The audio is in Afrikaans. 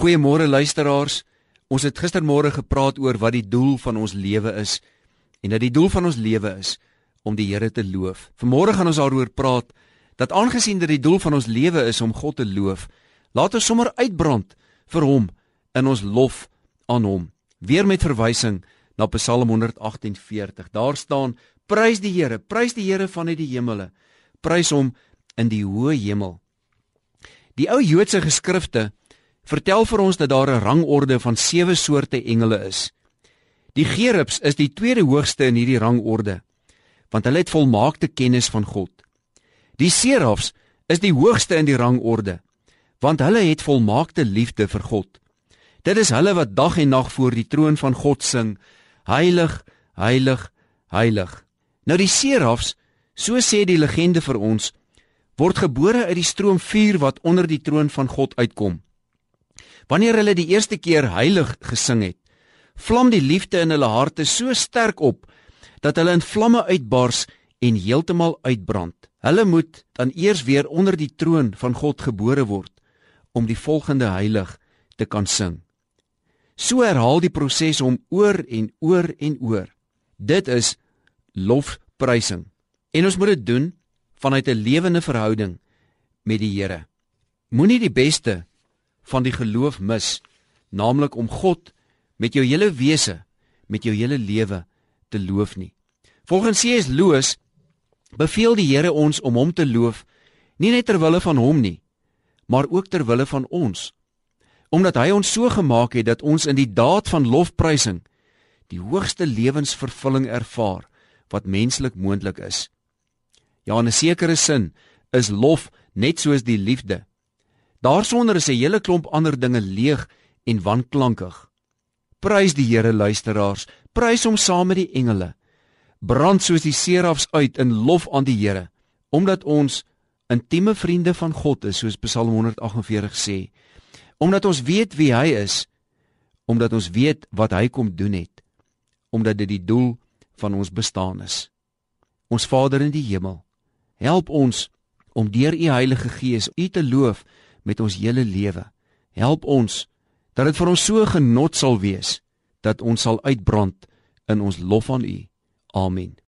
Goeiemôre luisteraars. Ons het gistermôre gepraat oor wat die doel van ons lewe is en dat die doel van ons lewe is om die Here te loof. Vanmôre gaan ons daaroor praat dat aangesien dit die doel van ons lewe is om God te loof, laat ons sommer uitbrand vir hom in ons lof aan hom. Weer met verwysing na Psalm 148. Daar staan: Prys die Here, prys die Here vanuit die hemele. Prys hom in die hoë hemel. Die ou Joodse geskrifte vertel vir ons dat daar 'n rangorde van sewe soorte engele is. Die gerubs is die tweede hoogste in hierdie rangorde, want hulle het volmaakte kennis van God. Die serafs is die hoogste in die rangorde, want hulle het volmaakte liefde vir God. Dit is hulle wat dag en nag voor die troon van God sing: Heilig, heilig, heilig. Nou die serafs, so sê die legende vir ons, word gebore uit die stroom vuur wat onder die troon van God uitkom. Wanneer hulle die eerste keer heilig gesing het, vlam die liefde in hulle harte so sterk op dat hulle in vlamme uitbars en heeltemal uitbrand. Hulle moet dan eers weer onder die troon van God gebore word om die volgende heilig te kan sing. So herhaal die proses om oor en oor en oor. Dit is lofprysing. En ons moet dit doen vanuit 'n lewende verhouding met die Here. Moenie die beste van die geloof mis, naamlik om God met jou hele wese, met jou hele lewe te loof nie. Volgens C.S. Lewis beveel die Here ons om hom te loof, nie net ter wille van hom nie, maar ook ter wille van ons. Omdat hy ons so gemaak het dat ons in die daad van lofprysing die hoogste lewensvervulling ervaar wat menslik moontlik is. Ja, in 'n sekere sin is lof net soos die liefde. Daarsonder is 'n hele klomp ander dinge leeg en wanklankig. Prys die Here luisteraars, prys hom saam met die engele. Brand soos die serafs uit in lof aan die Here, omdat ons intieme vriende van God is, soos Psalm 148 sê. Omdat ons weet wie hy is, omdat ons weet wat hy kom doen het, omdat dit die doel van ons bestaan is. Ons Vader in die hemel, help ons om deur u Heilige Gees u te loof met ons hele lewe. Help ons dat dit vir ons so genot sal wees dat ons sal uitbrand in ons lof aan U. Amen.